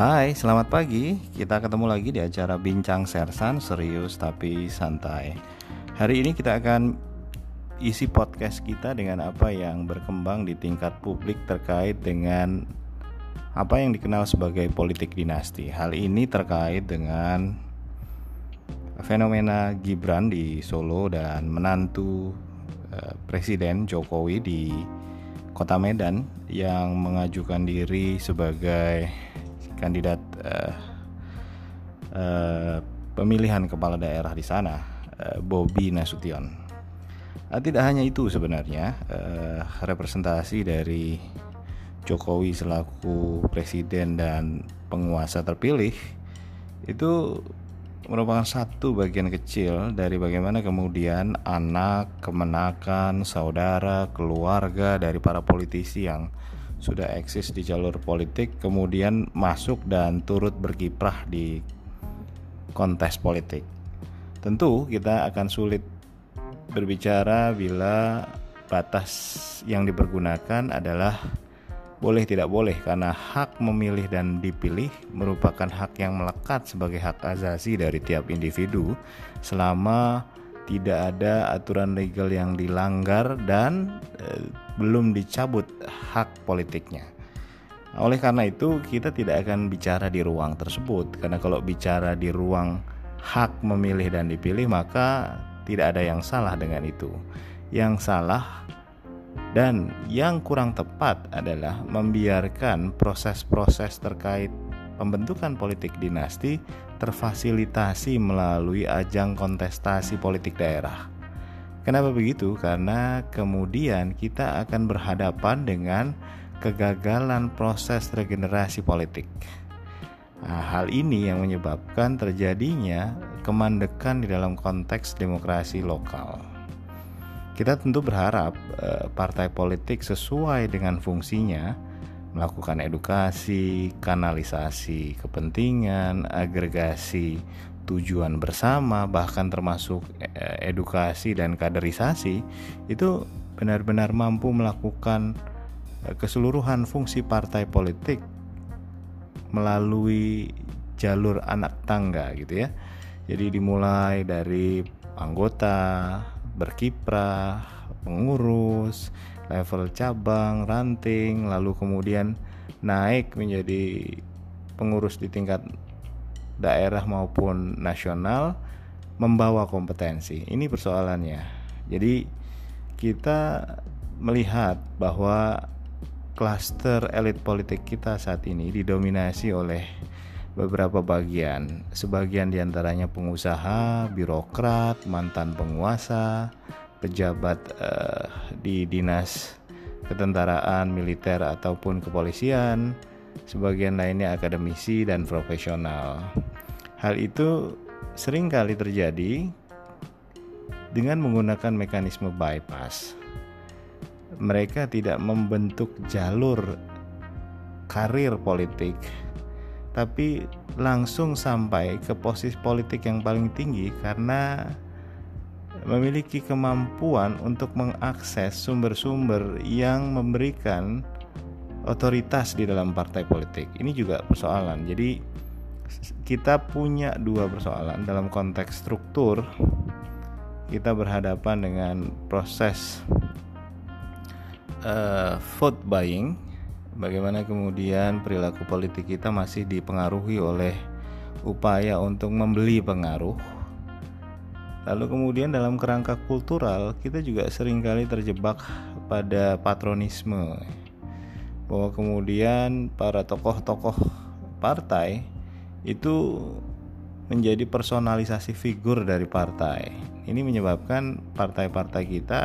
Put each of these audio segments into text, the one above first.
Hai, selamat pagi. Kita ketemu lagi di acara Bincang Sersan serius tapi santai. Hari ini kita akan isi podcast kita dengan apa yang berkembang di tingkat publik terkait dengan apa yang dikenal sebagai politik dinasti. Hal ini terkait dengan fenomena Gibran di Solo dan menantu eh, Presiden Jokowi di Kota Medan yang mengajukan diri sebagai kandidat uh, uh, pemilihan kepala daerah di sana, uh, Bobi Nasution. Uh, tidak hanya itu sebenarnya uh, representasi dari Jokowi selaku presiden dan penguasa terpilih itu merupakan satu bagian kecil dari bagaimana kemudian anak, kemenakan, saudara, keluarga dari para politisi yang sudah eksis di jalur politik kemudian masuk dan turut berkiprah di kontes politik. Tentu kita akan sulit berbicara bila batas yang dipergunakan adalah boleh tidak boleh karena hak memilih dan dipilih merupakan hak yang melekat sebagai hak asasi dari tiap individu selama tidak ada aturan legal yang dilanggar dan e, belum dicabut hak politiknya. Oleh karena itu, kita tidak akan bicara di ruang tersebut, karena kalau bicara di ruang hak memilih dan dipilih, maka tidak ada yang salah dengan itu. Yang salah dan yang kurang tepat adalah membiarkan proses-proses terkait pembentukan politik dinasti terfasilitasi melalui ajang kontestasi politik daerah. Kenapa begitu? Karena kemudian kita akan berhadapan dengan kegagalan proses regenerasi politik. Nah, hal ini yang menyebabkan terjadinya kemandekan di dalam konteks demokrasi lokal. Kita tentu berharap eh, partai politik sesuai dengan fungsinya melakukan edukasi, kanalisasi kepentingan, agregasi tujuan bersama, bahkan termasuk eh, edukasi dan kaderisasi, itu benar-benar mampu melakukan eh, keseluruhan fungsi partai politik melalui jalur anak tangga gitu ya. Jadi dimulai dari anggota, berkiprah, pengurus, level cabang, ranting, lalu kemudian naik menjadi pengurus di tingkat daerah maupun nasional membawa kompetensi. Ini persoalannya. Jadi kita melihat bahwa klaster elit politik kita saat ini didominasi oleh beberapa bagian. Sebagian di antaranya pengusaha, birokrat, mantan penguasa, pejabat uh, di dinas ketentaraan, militer ataupun kepolisian, sebagian lainnya akademisi dan profesional. Hal itu sering kali terjadi dengan menggunakan mekanisme bypass. Mereka tidak membentuk jalur karir politik, tapi langsung sampai ke posisi politik yang paling tinggi karena memiliki kemampuan untuk mengakses sumber-sumber yang memberikan otoritas di dalam partai politik. Ini juga persoalan. Jadi kita punya dua persoalan dalam konteks struktur. Kita berhadapan dengan proses uh, vote buying. Bagaimana kemudian perilaku politik kita masih dipengaruhi oleh upaya untuk membeli pengaruh Lalu kemudian dalam kerangka kultural kita juga sering kali terjebak pada patronisme bahwa kemudian para tokoh-tokoh partai itu menjadi personalisasi figur dari partai. Ini menyebabkan partai-partai kita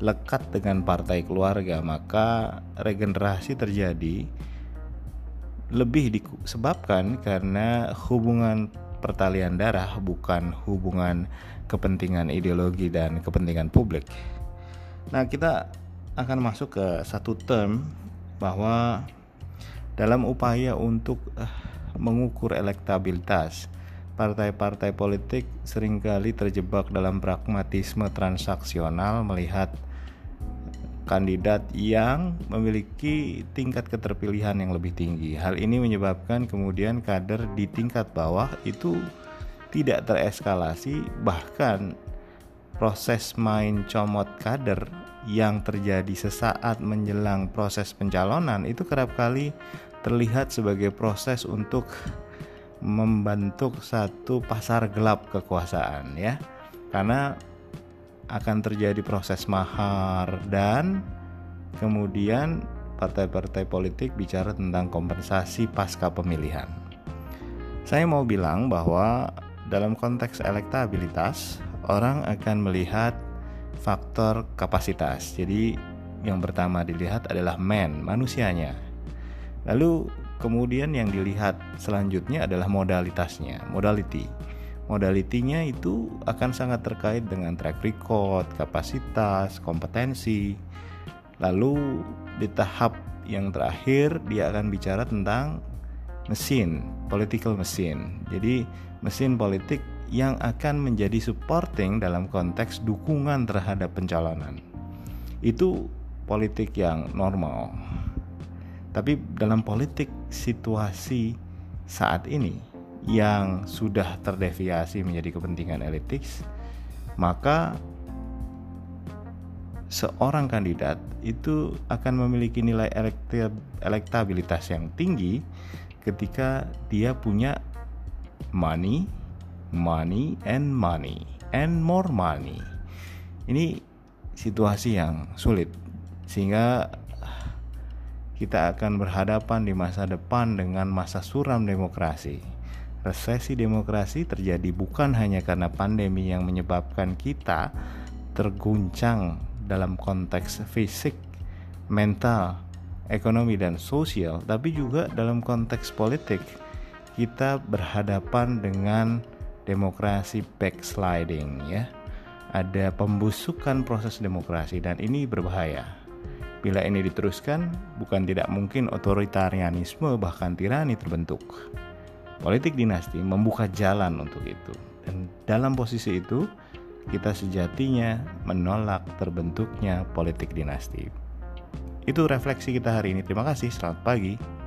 lekat dengan partai keluarga, maka regenerasi terjadi lebih disebabkan karena hubungan pertalian darah bukan hubungan kepentingan ideologi dan kepentingan publik. Nah, kita akan masuk ke satu term bahwa dalam upaya untuk uh, mengukur elektabilitas, partai-partai politik sering kali terjebak dalam pragmatisme transaksional melihat kandidat yang memiliki tingkat keterpilihan yang lebih tinggi. Hal ini menyebabkan kemudian kader di tingkat bawah itu tidak tereskalasi, bahkan proses main comot kader yang terjadi sesaat menjelang proses pencalonan itu kerap kali terlihat sebagai proses untuk membentuk satu pasar gelap kekuasaan ya karena akan terjadi proses mahar dan kemudian partai-partai politik bicara tentang kompensasi pasca pemilihan. Saya mau bilang bahwa dalam konteks elektabilitas, orang akan melihat faktor kapasitas. Jadi yang pertama dilihat adalah man, manusianya. Lalu kemudian yang dilihat selanjutnya adalah modalitasnya, modality modalitinya itu akan sangat terkait dengan track record, kapasitas, kompetensi. Lalu di tahap yang terakhir dia akan bicara tentang mesin, political mesin. Jadi mesin politik yang akan menjadi supporting dalam konteks dukungan terhadap pencalonan. Itu politik yang normal. Tapi dalam politik situasi saat ini yang sudah terdeviasi menjadi kepentingan elitis, maka seorang kandidat itu akan memiliki nilai elektabilitas yang tinggi ketika dia punya money, money, and money, and more money. Ini situasi yang sulit, sehingga kita akan berhadapan di masa depan dengan masa suram demokrasi Resesi demokrasi terjadi bukan hanya karena pandemi yang menyebabkan kita terguncang dalam konteks fisik, mental, ekonomi, dan sosial, tapi juga dalam konteks politik. Kita berhadapan dengan demokrasi backsliding, ya. Ada pembusukan proses demokrasi, dan ini berbahaya. Bila ini diteruskan, bukan tidak mungkin otoritarianisme, bahkan tirani terbentuk. Politik dinasti membuka jalan untuk itu. Dan dalam posisi itu, kita sejatinya menolak terbentuknya politik dinasti. Itu refleksi kita hari ini. Terima kasih. Selamat pagi.